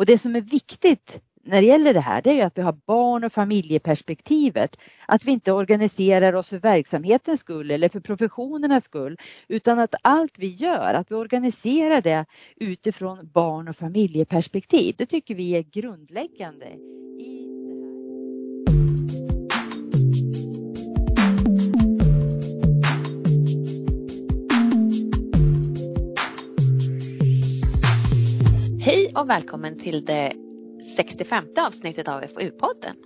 Och det som är viktigt när det gäller det här, det är ju att vi har barn och familjeperspektivet. Att vi inte organiserar oss för verksamhetens skull eller för professionernas skull, utan att allt vi gör, att vi organiserar det utifrån barn och familjeperspektiv. Det tycker vi är grundläggande. Hej och välkommen till det 65 avsnittet av FoU-podden.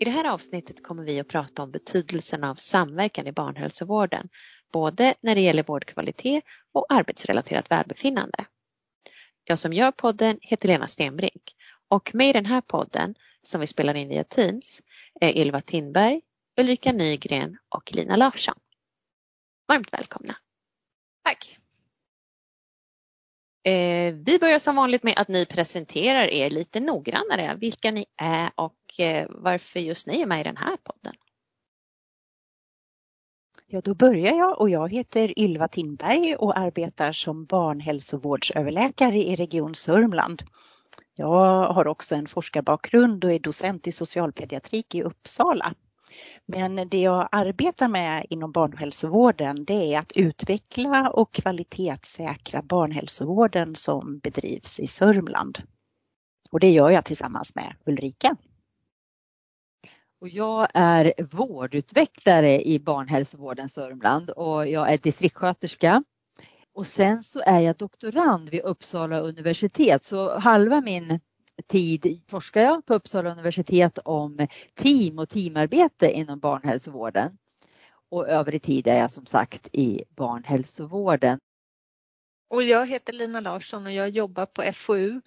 I det här avsnittet kommer vi att prata om betydelsen av samverkan i barnhälsovården, både när det gäller vårdkvalitet och arbetsrelaterat välbefinnande. Jag som gör podden heter Lena Stenbrink och med i den här podden, som vi spelar in via Teams, är Ylva Tindberg, Ulrika Nygren och Lina Larsson. Varmt välkomna! Tack! Eh, vi börjar som vanligt med att ni presenterar er lite noggrannare, vilka ni är och eh, varför just ni är med i den här podden. Ja, då börjar jag och jag heter Ylva Tindberg och arbetar som barnhälsovårdsöverläkare i Region Sörmland. Jag har också en forskarbakgrund och är docent i socialpediatrik i Uppsala. Men det jag arbetar med inom barnhälsovården det är att utveckla och kvalitetssäkra barnhälsovården som bedrivs i Sörmland. Och det gör jag tillsammans med Ulrika. Och jag är vårdutvecklare i barnhälsovården Sörmland och jag är distriktssköterska. Och sen så är jag doktorand vid Uppsala universitet så halva min tid forskar jag på Uppsala universitet om team och teamarbete inom barnhälsovården. Och övrig tid är jag som sagt i barnhälsovården. Och jag heter Lina Larsson och jag jobbar på FoU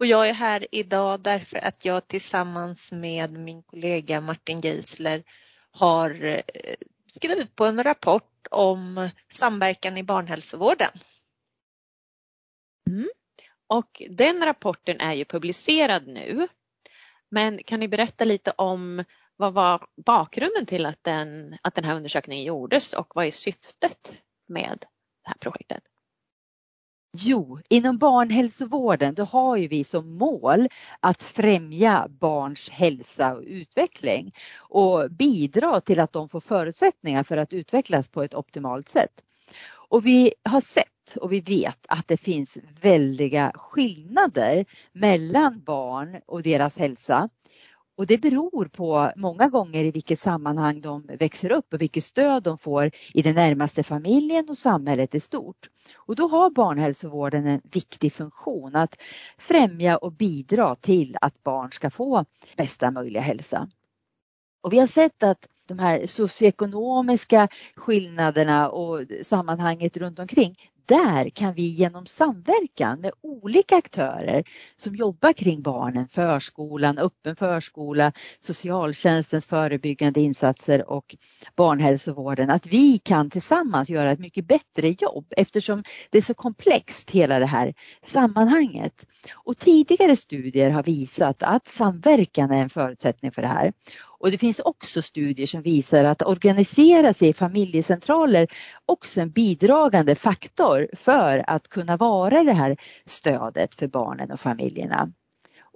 och jag är här idag därför att jag tillsammans med min kollega Martin Geisler har eh, skrivit på en rapport om samverkan i barnhälsovården. Mm. Och den rapporten är ju publicerad nu. Men kan ni berätta lite om vad var bakgrunden till att den, att den här undersökningen gjordes och vad är syftet med det här projektet? Jo, inom barnhälsovården då har ju vi som mål att främja barns hälsa och utveckling och bidra till att de får förutsättningar för att utvecklas på ett optimalt sätt. Och vi har sett och vi vet att det finns väldiga skillnader mellan barn och deras hälsa. Och det beror på många gånger i vilket sammanhang de växer upp och vilket stöd de får i den närmaste familjen och samhället i stort. Och då har barnhälsovården en viktig funktion att främja och bidra till att barn ska få bästa möjliga hälsa. Och vi har sett att de här socioekonomiska skillnaderna och sammanhanget runt omkring, där kan vi genom samverkan med olika aktörer som jobbar kring barnen, förskolan, öppen förskola, socialtjänstens förebyggande insatser och barnhälsovården, att vi kan tillsammans göra ett mycket bättre jobb eftersom det är så komplext hela det här sammanhanget. Och tidigare studier har visat att samverkan är en förutsättning för det här. Och det finns också studier som visar att organisera sig i familjecentraler också en bidragande faktor för att kunna vara det här stödet för barnen och familjerna.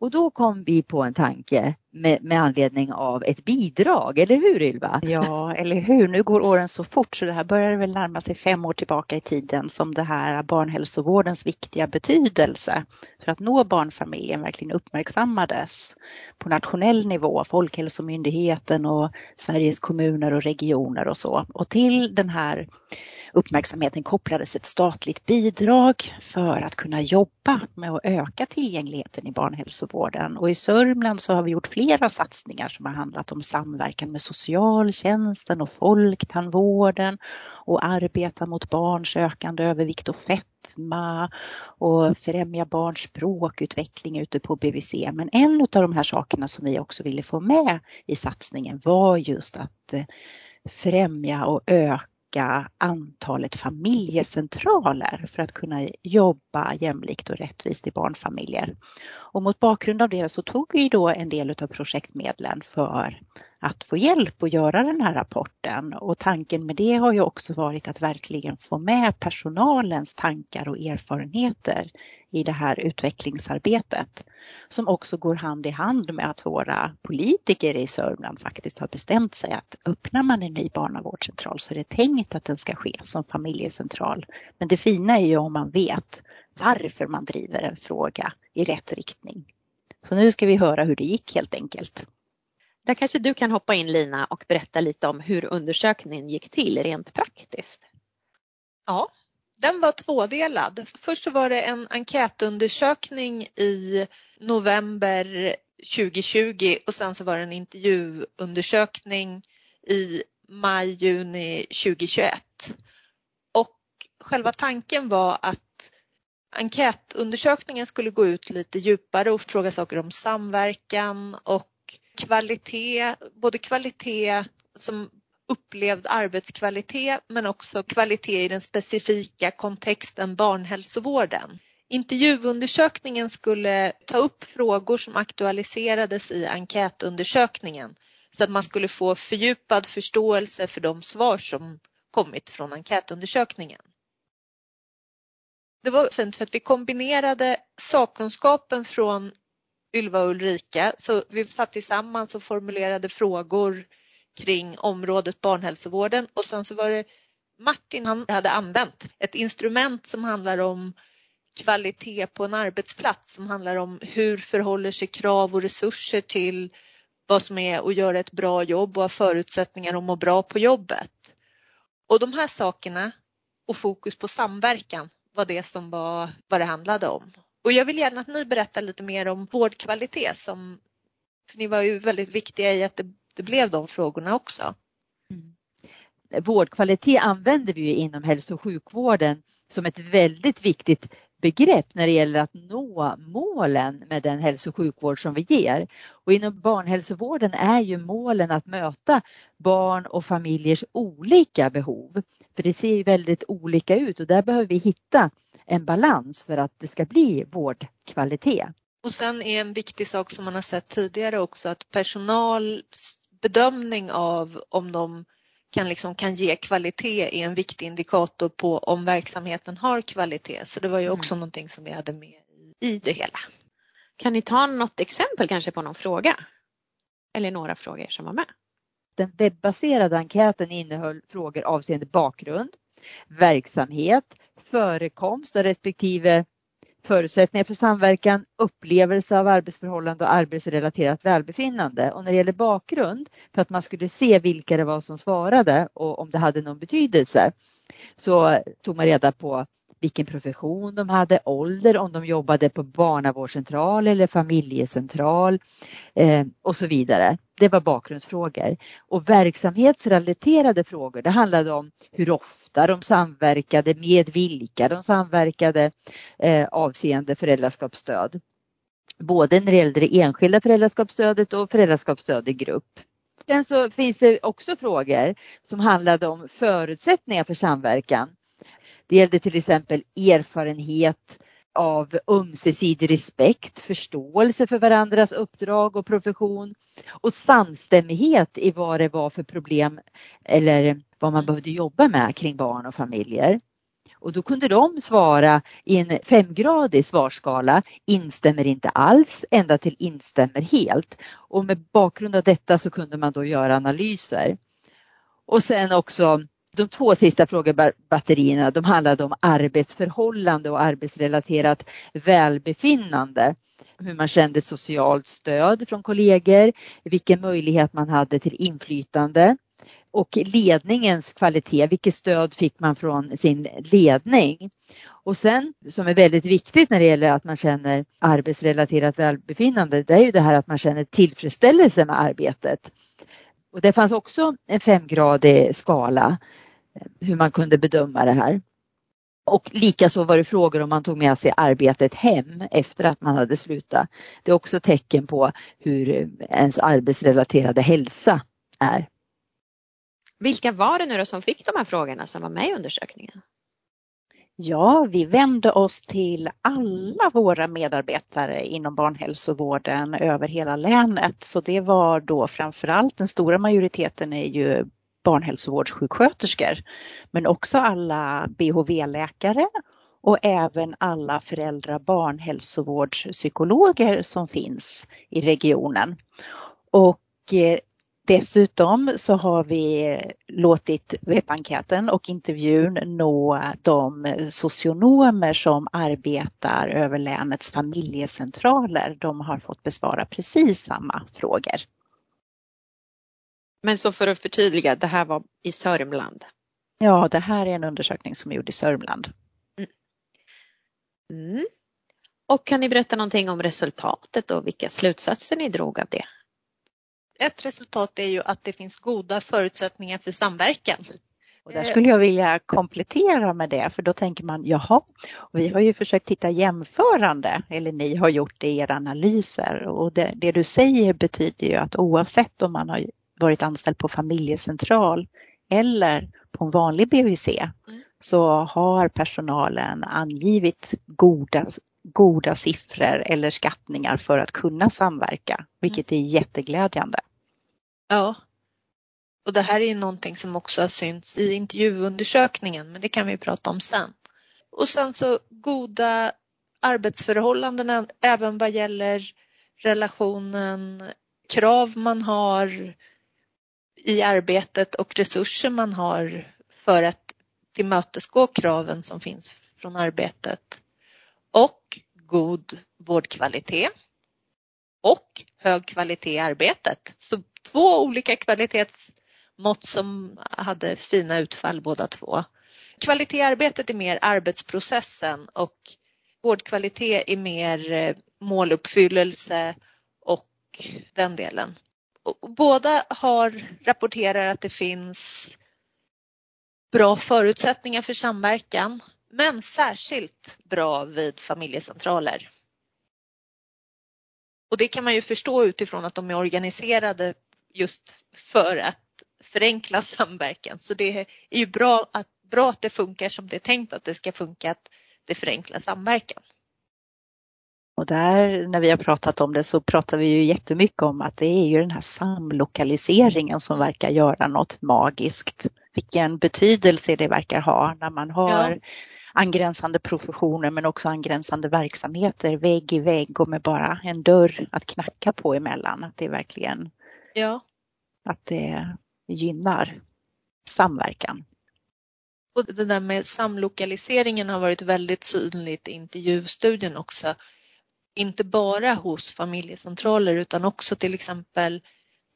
Och då kom vi på en tanke med, med, anledning av ett bidrag, eller hur Ylva? Ja, eller hur. Nu går åren så fort så det här börjar väl närma sig fem år tillbaka i tiden som det här barnhälsovårdens viktiga betydelse för att nå barnfamiljen verkligen uppmärksammades på nationell nivå, Folkhälsomyndigheten och Sveriges kommuner och regioner och så. Och till den här uppmärksamheten kopplades ett statligt bidrag för att kunna jobba med att öka tillgängligheten i barnhälsovården. Och i Sörmland så har vi gjort flera satsningar som har handlat om samverkan med socialtjänsten och folktandvården och arbeta mot barns ökande övervikt och fetma och främja barns språkutveckling ute på BVC. Men en av de här sakerna som vi också ville få med i satsningen var just att eh, främja och öka öka antalet familjecentraler för att kunna jobba jämlikt och rättvist i barnfamiljer. Och mot bakgrund av det så tog vi då en del av projektmedlen för att få hjälp att göra den här rapporten och tanken med det har ju också varit att verkligen få med personalens tankar och erfarenheter i det här utvecklingsarbetet som också går hand i hand med att våra politiker i Sörmland faktiskt har bestämt sig att öppnar man en ny barnavårdscentral så är det tänkt att den ska ske som familjecentral. Men det fina är ju om man vet varför man driver en fråga i rätt riktning. Så nu ska vi höra hur det gick helt enkelt. Där kanske du kan hoppa in Lina och berätta lite om hur undersökningen gick till rent praktiskt. Ja, den var tvådelad. Först så var det en enkätundersökning i november 2020 och sen så var det en intervjuundersökning i maj-juni 2021. Och själva tanken var att enkätundersökningen skulle gå ut lite djupare och fråga saker om samverkan och kvalitet, både kvalitet som upplevd arbetskvalitet men också kvalitet i den specifika kontexten barnhälsovården. Intervjuundersökningen skulle ta upp frågor som aktualiserades i enkätundersökningen så att man skulle få fördjupad förståelse för de svar som kommit från enkätundersökningen. Det var fint för att vi kombinerade sakkunskapen från Ylva och Ulrika så vi satt tillsammans och formulerade frågor kring området barnhälsovården och sen så var det Martin, han hade använt ett instrument som handlar om kvalitet på en arbetsplats som handlar om hur förhåller sig krav och resurser till vad som är att göra ett bra jobb och ha förutsättningar att må bra på jobbet. Och de här sakerna och fokus på samverkan var det som var vad det handlade om. Och jag vill gärna att ni berättar lite mer om vårdkvalitet som för ni var ju väldigt viktiga i att det det blev de frågorna också. Mm. Vårdkvalitet använder vi inom hälso och sjukvården som ett väldigt viktigt begrepp när det gäller att nå målen med den hälso och sjukvård som vi ger. Och inom barnhälsovården är ju målen att möta barn och familjers olika behov. För det ser ju väldigt olika ut och där behöver vi hitta en balans för att det ska bli vårdkvalitet. Och sen är en viktig sak som man har sett tidigare också att personal bedömning av om de kan, liksom, kan ge kvalitet är en viktig indikator på om verksamheten har kvalitet. Så det var ju mm. också mm. någonting som vi hade med i, i det hela. Kan ni ta något exempel kanske på någon fråga? Eller några frågor som var med? Den webbaserade enkäten innehöll frågor avseende bakgrund, verksamhet, förekomst av respektive förutsättningar för samverkan, upplevelse av arbetsförhållande och arbetsrelaterat välbefinnande. Och när det gäller bakgrund, för att man skulle se vilka det var som svarade och om det hade någon betydelse, så tog man reda på vilken profession de hade, ålder, om de jobbade på barnavårdscentral eller familjecentral eh, och så vidare. Det var bakgrundsfrågor. Och verksamhetsrelaterade frågor, det handlade om hur ofta de samverkade, med vilka de samverkade eh, avseende föräldraskapsstöd. Både när det gällde det enskilda föräldraskapsstödet och föräldraskapsstöd i grupp. Sen så finns det också frågor som handlade om förutsättningar för samverkan det gällde till exempel erfarenhet av ömsesidig respekt, förståelse för varandras uppdrag och profession och samstämmighet i vad det var för problem eller vad man behövde jobba med kring barn och familjer. Och då kunde de svara i en femgradig svarsskala, instämmer inte alls, ända till instämmer helt. Och med bakgrund av detta så kunde man då göra analyser. Och sen också de två sista frågebatterierna de handlade om arbetsförhållande och arbetsrelaterat välbefinnande. Hur man kände socialt stöd från kollegor, vilken möjlighet man hade till inflytande och ledningens kvalitet, vilket stöd fick man från sin ledning. Och sen som är väldigt viktigt när det gäller att man känner arbetsrelaterat välbefinnande, det är ju det här att man känner tillfredsställelse med arbetet. Och det fanns också en femgradig skala eh, hur man kunde bedöma det här. Och likaså var det frågor om man tog med sig arbetet hem efter att man hade slutat. Det är också tecken på hur eh, ens arbetsrelaterade hälsa är. Vilka var det nu då som fick de här frågorna som var med i undersökningen? Ja, vi vände oss till alla våra medarbetare inom barnhälsovården över hela länet. Så det var då framförallt den stora majoriteten är ju barnhälsovårdssjuksköterskor, men också alla BHV-läkare och även alla föräldra barnhälsovårdspsykologer som finns i regionen. Och eh, Dessutom så har vi låtit webbenkäten och intervjun nå de socionomer som arbetar över länets familjecentraler. De har fått besvara precis samma frågor. Men så för att förtydliga, det här var i Sörmland? Ja, det här är en undersökning som är gjord i Sörmland. Mm. Mm. Och kan ni berätta någonting om resultatet och vilka slutsatser ni drog av det? Ett resultat är ju att det finns goda förutsättningar för samverkan. Och där skulle jag vilja komplettera med det för då tänker man jaha, vi har ju försökt titta jämförande eller ni har gjort det i era analyser och det, det du säger betyder ju att oavsett om man har varit anställd på familjecentral eller på en vanlig BVC mm. så har personalen angivit goda, goda siffror eller skattningar för att kunna samverka, vilket är jätteglädjande. Ja. Och det här är någonting som också har synts i intervjuundersökningen, men det kan vi prata om sen. Och sen så goda arbetsförhållanden även vad gäller relationen, krav man har i arbetet och resurser man har för att tillmötesgå kraven som finns från arbetet. Och god vårdkvalitet och hög kvalitet i arbetet. Så två olika kvalitetsmått som hade fina utfall båda två. Kvalitet i arbetet är mer arbetsprocessen och vårdkvalitet är mer eh, måluppfyllelse och den delen. Båda har rapporterat att det finns bra förutsättningar för samverkan men särskilt bra vid familjecentraler. Och det kan man ju förstå utifrån att de är organiserade just för att förenkla samverkan. Så det är ju bra att, bra att det funkar som det är tänkt att det ska funka, att det förenklar samverkan. Och där när vi har pratat om det så pratar vi ju jättemycket om att det är ju den här samlokaliseringen som verkar göra något magiskt. Vilken betydelse det verkar ha när man har ja. Angränsande professioner men också angränsande verksamheter vägg i vägg och med bara en dörr att knacka på emellan. Att det verkligen Ja. Att det gynnar samverkan. Och det där med samlokaliseringen har varit väldigt synligt i intervjustudien också. Inte bara hos familjecentraler utan också till exempel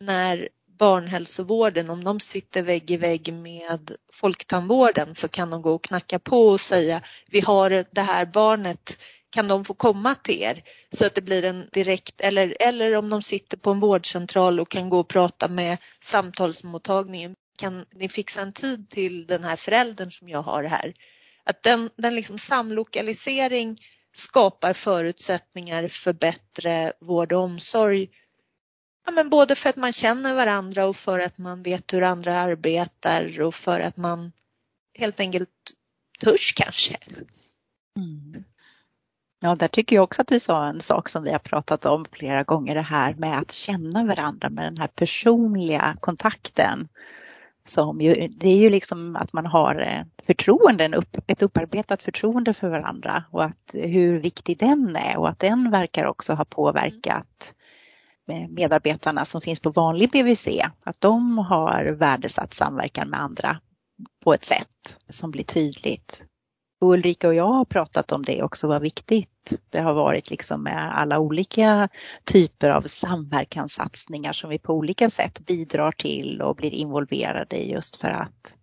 när barnhälsovården, om de sitter vägg i vägg med folktandvården så kan de gå och knacka på och säga vi har det här barnet kan de få komma till er så att det blir en direkt eller, eller om de sitter på en vårdcentral och kan gå och prata med samtalsmottagningen. Kan ni fixa en tid till den här föräldern som jag har här? Att den, den liksom samlokalisering skapar förutsättningar för bättre vård och omsorg. Ja, men både för att man känner varandra och för att man vet hur andra arbetar och för att man helt enkelt törs kanske. Mm. Ja, där tycker jag också att du sa en sak som vi har pratat om flera gånger, det här med att känna varandra med den här personliga kontakten. Som ju, det är ju liksom att man har eh, förtroende, ett upparbetat förtroende för varandra och att hur viktig den är och att den verkar också ha påverkat medarbetarna som finns på vanlig BVC, att de har värdesatt samverkan med andra på ett sätt som blir tydligt. Och Ulrika och jag har pratat om det också, vad viktigt det har varit liksom med alla olika typer av samverkanssatsningar som vi på olika sätt bidrar till och blir involverade i just för att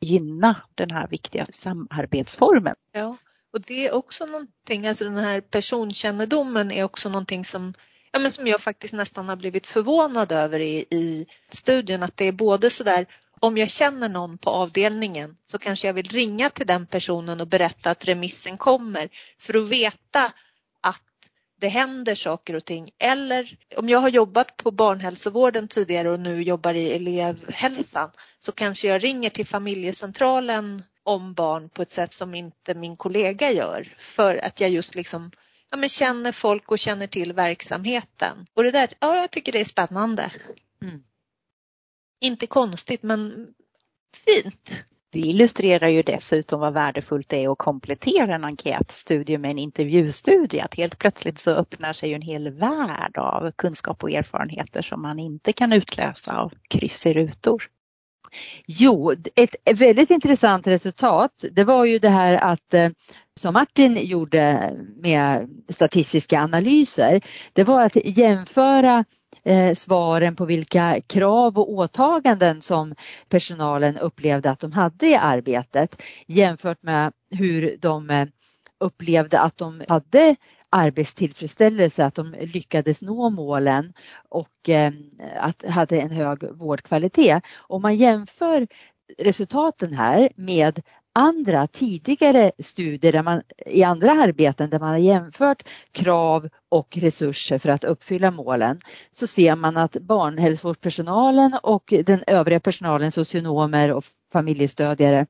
gynna den här viktiga samarbetsformen. Ja, och det är också någonting, alltså den här personkännedomen är också någonting som ja, men som jag faktiskt nästan har blivit förvånad över i, i studien att det är både sådär om jag känner någon på avdelningen så kanske jag vill ringa till den personen och berätta att remissen kommer för att veta att det händer saker och ting. Eller om jag har jobbat på barnhälsovården tidigare och nu jobbar i elevhälsan så kanske jag ringer till familjecentralen om barn på ett sätt som inte min kollega gör. För att jag just liksom ja, men känner folk och känner till verksamheten. Och det där, ja, jag tycker det är spännande. Mm. Inte konstigt men fint. Det illustrerar ju dessutom vad värdefullt det är att komplettera en enkätstudie med en intervjustudie. Att helt plötsligt så öppnar sig en hel värld av kunskap och erfarenheter som man inte kan utläsa av kryss i rutor. Jo, ett väldigt intressant resultat det var ju det här att eh, som Martin gjorde med statistiska analyser, det var att jämföra eh, svaren på vilka krav och åtaganden som personalen upplevde att de hade i arbetet jämfört med hur de eh, upplevde att de hade arbetstillfredsställelse, att de lyckades nå målen och eh, att hade en hög vårdkvalitet. Om man jämför resultaten här med andra tidigare studier där man, i andra arbeten där man har jämfört krav och resurser för att uppfylla målen så ser man att barnhälsovårdspersonalen och den övriga personalen, socionomer och familjestödjare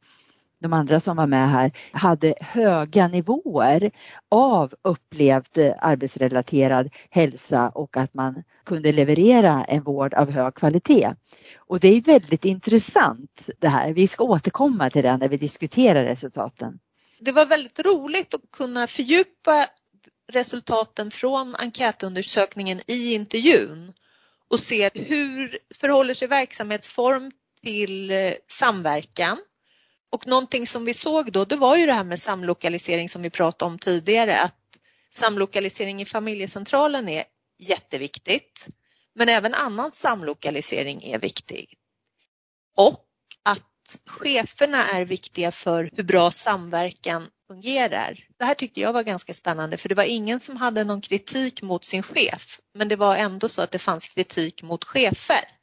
de andra som var med här hade höga nivåer av upplevd eh, arbetsrelaterad hälsa och att man kunde leverera en vård av hög kvalitet. Och det är väldigt intressant det här. Vi ska återkomma till det när vi diskuterar resultaten. Det var väldigt roligt att kunna fördjupa resultaten från enkätundersökningen i intervjun och se hur förhåller sig verksamhetsform till eh, samverkan och någonting som vi såg då, det var ju det här med samlokalisering som vi pratade om tidigare, att samlokalisering i familjecentralen är jätteviktigt. Men även annan samlokalisering är viktig. Och att cheferna är viktiga för hur bra samverkan fungerar. Det här tyckte jag var ganska spännande för det var ingen som hade någon kritik mot sin chef men det var ändå så att det fanns kritik mot chefer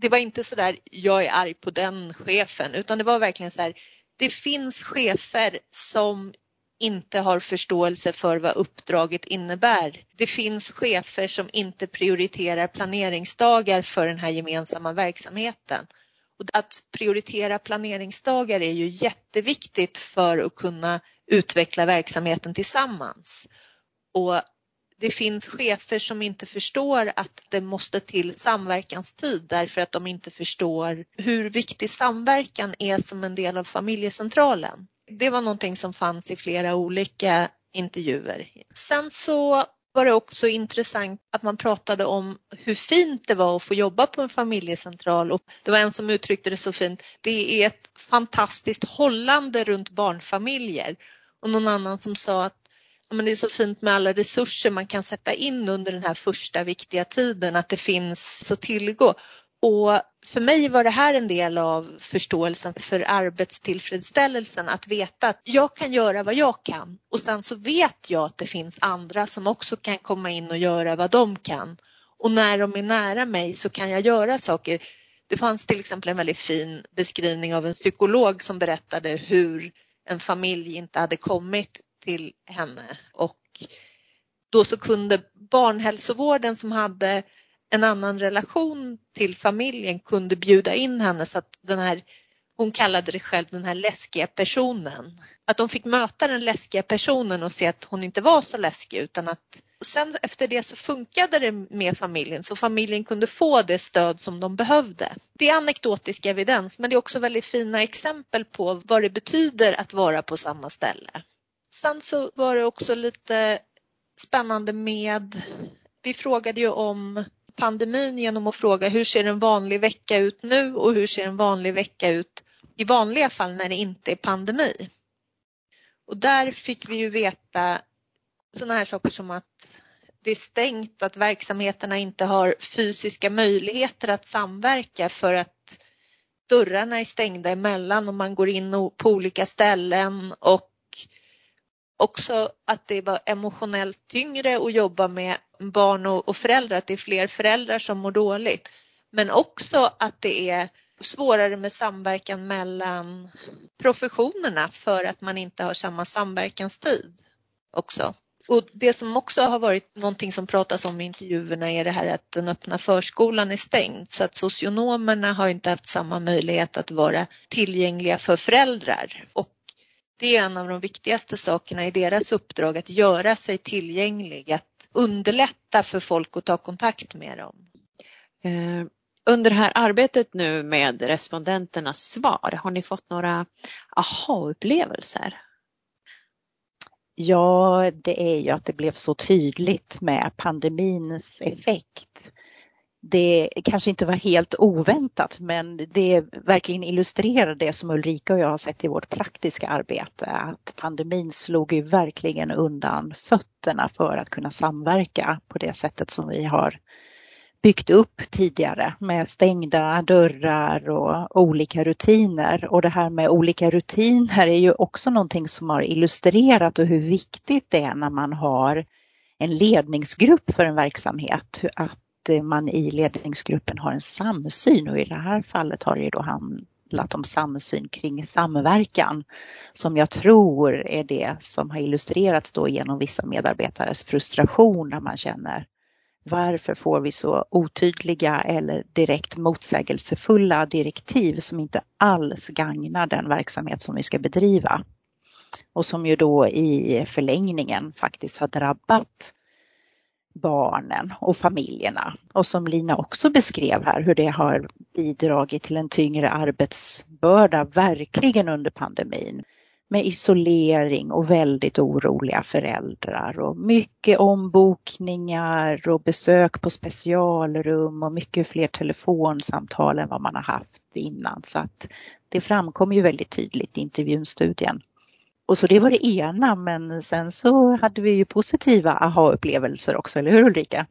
det var inte så där, jag är arg på den chefen, utan det var verkligen så här, det finns chefer som inte har förståelse för vad uppdraget innebär. Det finns chefer som inte prioriterar planeringsdagar för den här gemensamma verksamheten. Och att prioritera planeringsdagar är ju jätteviktigt för att kunna utveckla verksamheten tillsammans. Och det finns chefer som inte förstår att det måste till samverkanstid därför att de inte förstår hur viktig samverkan är som en del av familjecentralen. Det var någonting som fanns i flera olika intervjuer. Sen så var det också intressant att man pratade om hur fint det var att få jobba på en familjecentral och det var en som uttryckte det så fint. Det är ett fantastiskt hållande runt barnfamiljer och någon annan som sa att men det är så fint med alla resurser man kan sätta in under den här första viktiga tiden, att det finns så tillgå. Och för mig var det här en del av förståelsen för arbetstillfredsställelsen, att veta att jag kan göra vad jag kan och sen så vet jag att det finns andra som också kan komma in och göra vad de kan. Och när de är nära mig så kan jag göra saker. Det fanns till exempel en väldigt fin beskrivning av en psykolog som berättade hur en familj inte hade kommit till henne och då så kunde barnhälsovården som hade en annan relation till familjen kunde bjuda in henne så att den här, hon kallade det själv den här läskiga personen. Att de fick möta den läskiga personen och se att hon inte var så läskig utan att sen efter det så funkade det med familjen så familjen kunde få det stöd som de behövde. Det är anekdotisk evidens men det är också väldigt fina exempel på vad det betyder att vara på samma ställe. Sen så var det också lite spännande med, vi frågade ju om pandemin genom att fråga hur ser en vanlig vecka ut nu och hur ser en vanlig vecka ut i vanliga fall när det inte är pandemi. Och där fick vi ju veta sådana här saker som att det är stängt, att verksamheterna inte har fysiska möjligheter att samverka för att dörrarna är stängda emellan och man går in på olika ställen och också att det var emotionellt tyngre att jobba med barn och föräldrar, att det är fler föräldrar som mår dåligt. Men också att det är svårare med samverkan mellan professionerna för att man inte har samma samverkanstid också. Och det som också har varit någonting som pratas om i intervjuerna är det här att den öppna förskolan är stängd så att socionomerna har inte haft samma möjlighet att vara tillgängliga för föräldrar. Och det är en av de viktigaste sakerna i deras uppdrag, att göra sig tillgänglig, att underlätta för folk att ta kontakt med dem. Eh, under det här arbetet nu med respondenternas svar, har ni fått några aha-upplevelser? Ja, det är ju att det blev så tydligt med pandemins effekt. Det kanske inte var helt oväntat men det verkligen illustrerar det som Ulrika och jag har sett i vårt praktiska arbete. Att pandemin slog ju verkligen undan fötterna för att kunna samverka på det sättet som vi har byggt upp tidigare med stängda dörrar och olika rutiner. Och det här med olika rutiner är ju också någonting som har illustrerat och hur viktigt det är när man har en ledningsgrupp för en verksamhet. Att man i ledningsgruppen har en samsyn och i det här fallet har det då handlat om samsyn kring samverkan som jag tror är det som har illustrerats då genom vissa medarbetares frustration när man känner varför får vi så otydliga eller direkt motsägelsefulla direktiv som inte alls gagnar den verksamhet som vi ska bedriva? Och som ju då i förlängningen faktiskt har drabbat barnen och familjerna. Och som Lina också beskrev här hur det har bidragit till en tyngre arbetsbörda verkligen under pandemin med isolering och väldigt oroliga föräldrar och mycket ombokningar och besök på specialrum och mycket fler telefonsamtal än vad man har haft innan. Så att det framkom ju väldigt tydligt i intervjunstudien. Och så det var det ena men sen så hade vi ju positiva aha-upplevelser också, eller hur Ulrika?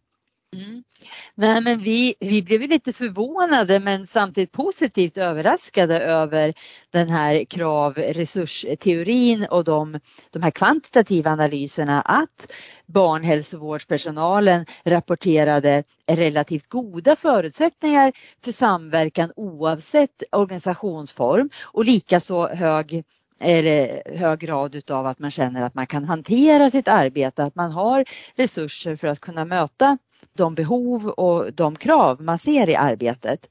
Mm. Nej, men vi, vi blev lite förvånade men samtidigt positivt överraskade över den här kravresursteorin och de, de här kvantitativa analyserna att barnhälsovårdspersonalen rapporterade relativt goda förutsättningar för samverkan oavsett organisationsform och likaså hög är det hög grad utav att man känner att man kan hantera sitt arbete, att man har resurser för att kunna möta de behov och de krav man ser i arbetet.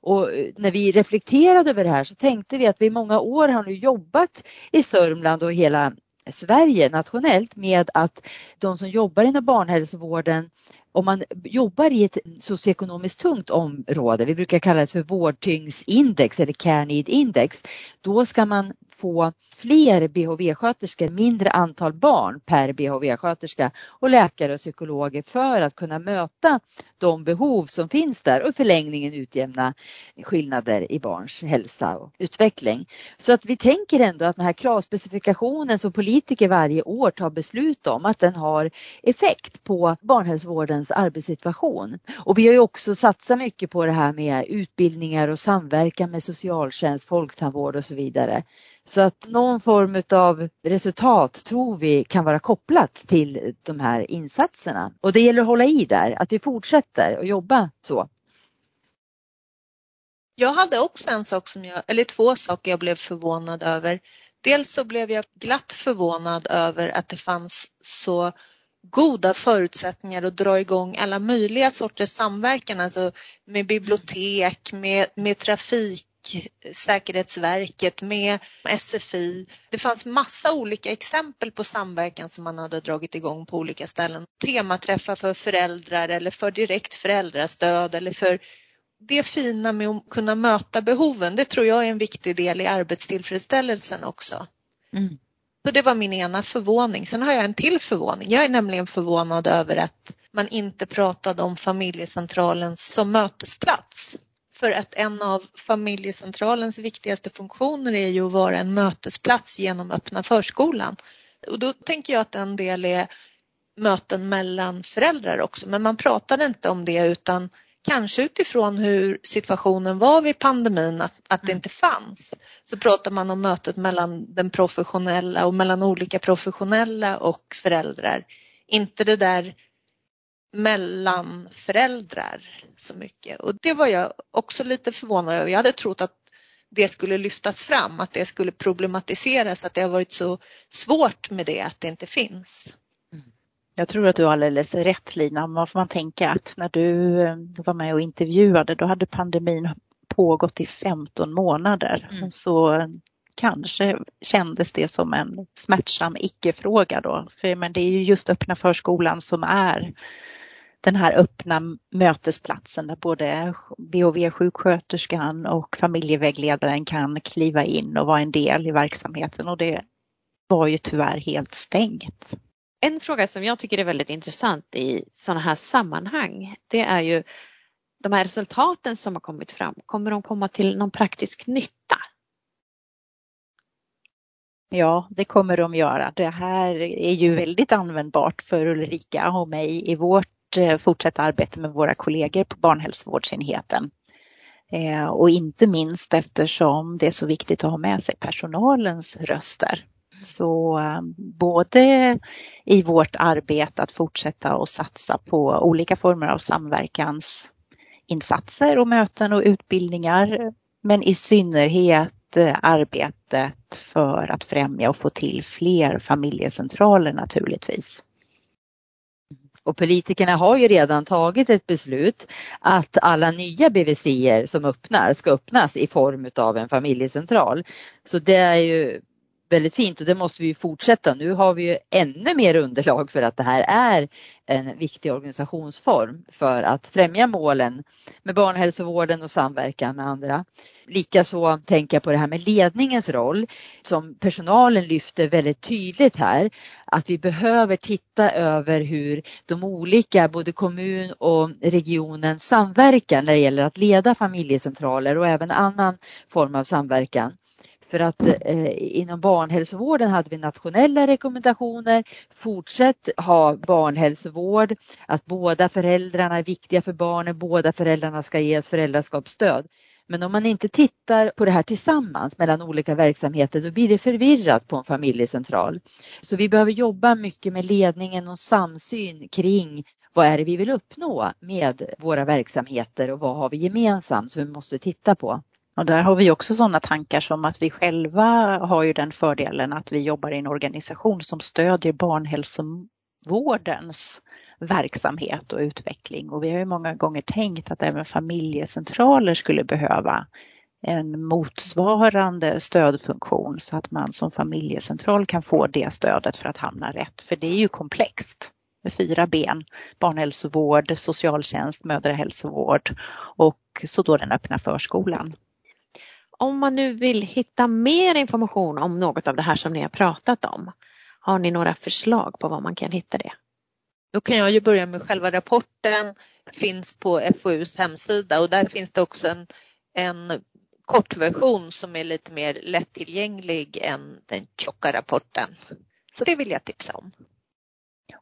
Och eh, när vi reflekterade över det här så tänkte vi att vi i många år har nu jobbat i Sörmland och hela Sverige nationellt med att de som jobbar inom barnhälsovården om man jobbar i ett socioekonomiskt tungt område, vi brukar kalla det för vårdtyngdsindex eller care need index, då ska man få fler BHV-sköterskor, mindre antal barn per BHV-sköterska och läkare och psykologer för att kunna möta de behov som finns där och i förlängningen utjämna skillnader i barns hälsa och utveckling. Så att vi tänker ändå att den här kravspecifikationen som politiker varje år tar beslut om att den har effekt på barnhälsovården barnhälsovårdens arbetssituation. Och vi har ju också satsat mycket på det här med utbildningar och samverkan med socialtjänst, folktandvård och så vidare. Så att någon form av resultat tror vi kan vara kopplat till de här insatserna. Och det gäller att hålla i där, att vi fortsätter att jobba så. Jag hade också en sak som jag, eller två saker jag blev förvånad över. Dels så blev jag glatt förvånad över att det fanns så goda förutsättningar att dra igång alla möjliga sorters samverkan, alltså med bibliotek, med, med Trafiksäkerhetsverket, med SFI. Det fanns massa olika exempel på samverkan som man hade dragit igång på olika ställen. Tematräffar för föräldrar eller för direkt föräldrastöd eller för det fina med att kunna möta behoven. Det tror jag är en viktig del i arbetstillfredsställelsen också. Mm. Så det var min ena förvåning. Sen har jag en till förvåning. Jag är nämligen förvånad över att man inte pratade om familjecentralen som mötesplats. För att en av familjecentralens viktigaste funktioner är ju att vara en mötesplats genom öppna förskolan. Och då tänker jag att en del är möten mellan föräldrar också, men man pratade inte om det utan kanske utifrån hur situationen var vid pandemin, att, att det mm. inte fanns, så pratar man om mötet mellan den professionella och mellan olika professionella och föräldrar. Inte det där mellan föräldrar så mycket. Och det var jag också lite förvånad över. Jag hade trott att det skulle lyftas fram, att det skulle problematiseras, att det har varit så svårt med det, att det inte finns. Jag tror att du har alldeles rätt Lina. Man får man tänka att när du eh, var med och intervjuade då hade pandemin pågått i 15 månader. Mm. Så kanske kändes det som en smärtsam icke-fråga då. För, men det är ju just öppna förskolan som är den här öppna mötesplatsen där både BHV-sjuksköterskan och familjevägledaren kan kliva in och vara en del i verksamheten och det var ju tyvärr helt stängt. En fråga som jag tycker är väldigt intressant i sådana här sammanhang det är ju de här resultaten som har kommit fram, kommer de komma till någon praktisk nytta? Ja, det kommer de göra. Det här är ju väldigt användbart för Ulrika och mig i vårt eh, fortsatta arbete med våra kollegor på barnhälsovårdsenheten. Eh, och inte minst eftersom det är så viktigt att ha med sig personalens röster. Så eh, både i vårt arbete att fortsätta och satsa på olika former av samverkansinsatser och möten och utbildningar, men i synnerhet eh, arbetet för att främja och få till fler familjecentraler naturligtvis. Och politikerna har ju redan tagit ett beslut att alla nya BVC som öppnar ska öppnas i form av en familjecentral. Så det är ju väldigt fint och det måste vi fortsätta. Nu har vi ju ännu mer underlag för att det här är en viktig organisationsform för att främja målen med barnhälsovården och samverkan med andra. Likaså tänker jag på det här med ledningens roll som personalen lyfter väldigt tydligt här. Att vi behöver titta över hur de olika, både kommun och regionen samverkar när det gäller att leda familjecentraler och även annan form av samverkan. För att eh, inom barnhälsovården hade vi nationella rekommendationer. Fortsätt ha barnhälsovård, att båda föräldrarna är viktiga för barnen, båda föräldrarna ska ges föräldraskapsstöd. Men om man inte tittar på det här tillsammans mellan olika verksamheter då blir det förvirrat på en familjecentral. Så vi behöver jobba mycket med ledningen och samsyn kring vad är det vi vill uppnå med våra verksamheter och vad har vi gemensamt som vi måste titta på. Och där har vi också sådana tankar som att vi själva har ju den fördelen att vi jobbar i en organisation som stödjer barnhälsovårdens verksamhet och utveckling. Och vi har ju många gånger tänkt att även familjecentraler skulle behöva en motsvarande stödfunktion så att man som familjecentral kan få det stödet för att hamna rätt. För det är ju komplext med fyra ben. Barnhälsovård, socialtjänst, mödrahälsovård och så då den öppna förskolan. Om man nu vill hitta mer information om något av det här som ni har pratat om, har ni några förslag på var man kan hitta det? Då kan jag ju börja med själva rapporten finns på FoUs hemsida och där finns det också en, en kortversion som är lite mer lättillgänglig än den tjocka rapporten. Så det vill jag tipsa om.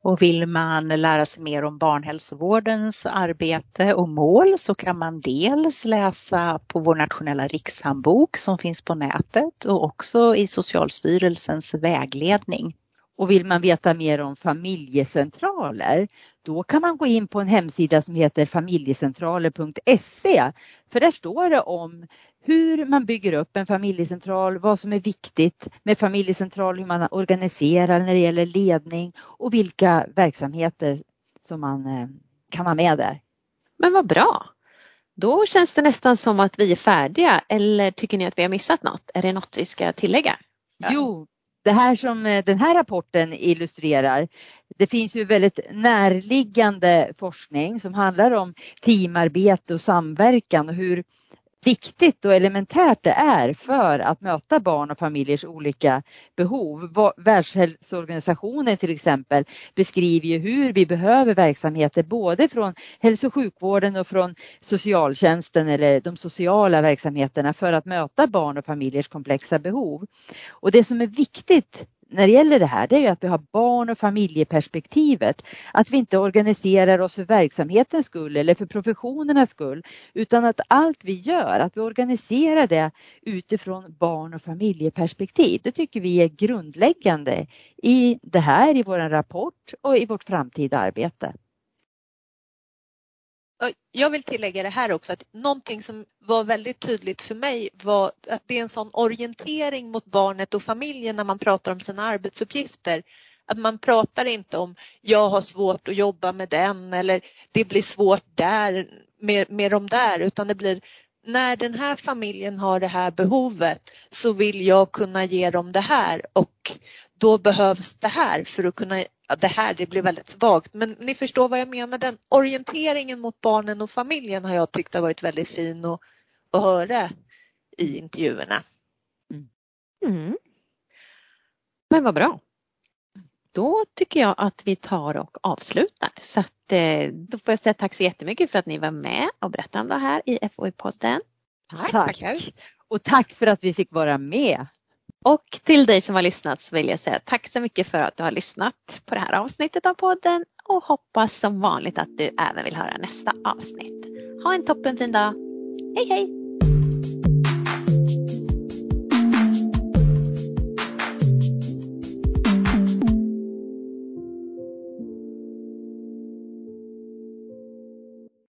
Och vill man lära sig mer om barnhälsovårdens arbete och mål så kan man dels läsa på vår nationella rikshandbok som finns på nätet och också i Socialstyrelsens vägledning. Och vill man veta mer om familjecentraler då kan man gå in på en hemsida som heter familjecentraler.se. För där står det om hur man bygger upp en familjecentral, vad som är viktigt med familjecentral, hur man organiserar när det gäller ledning och vilka verksamheter som man eh, kan ha med där. Men vad bra! Då känns det nästan som att vi är färdiga eller tycker ni att vi har missat något? Är det något vi ska tillägga? Jo, det här som eh, den här rapporten illustrerar, det finns ju väldigt närliggande forskning som handlar om teamarbete och samverkan och hur viktigt och elementärt det är för att möta barn och familjers olika behov. Världshälsoorganisationen till exempel beskriver ju hur vi behöver verksamheter både från hälso och sjukvården och från socialtjänsten eller de sociala verksamheterna för att möta barn och familjers komplexa behov. Och det som är viktigt när det gäller det här det är att vi har barn och familjeperspektivet. Att vi inte organiserar oss för verksamhetens skull eller för professionernas skull utan att allt vi gör, att vi organiserar det utifrån barn och familjeperspektiv. Det tycker vi är grundläggande i det här, i vår rapport och i vårt framtida arbete. Jag vill tillägga det här också att någonting som var väldigt tydligt för mig var att det är en sån orientering mot barnet och familjen när man pratar om sina arbetsuppgifter. Att man pratar inte om jag har svårt att jobba med den eller det blir svårt där med, med de där utan det blir när den här familjen har det här behovet så vill jag kunna ge dem det här och då behövs det här för att kunna, ja, det här det blir väldigt svagt men ni förstår vad jag menar, den orienteringen mot barnen och familjen har jag tyckt har varit väldigt fin att, att höra i intervjuerna. Mm. Men vad bra. Då tycker jag att vi tar och avslutar. Så att, eh, då får jag säga tack så jättemycket för att ni var med och berättade om det här i FoI-podden. Tack. tack. Och tack för att vi fick vara med. Och till dig som har lyssnat så vill jag säga tack så mycket för att du har lyssnat på det här avsnittet av podden och hoppas som vanligt att du även vill höra nästa avsnitt. Ha en toppenfin dag. Hej hej!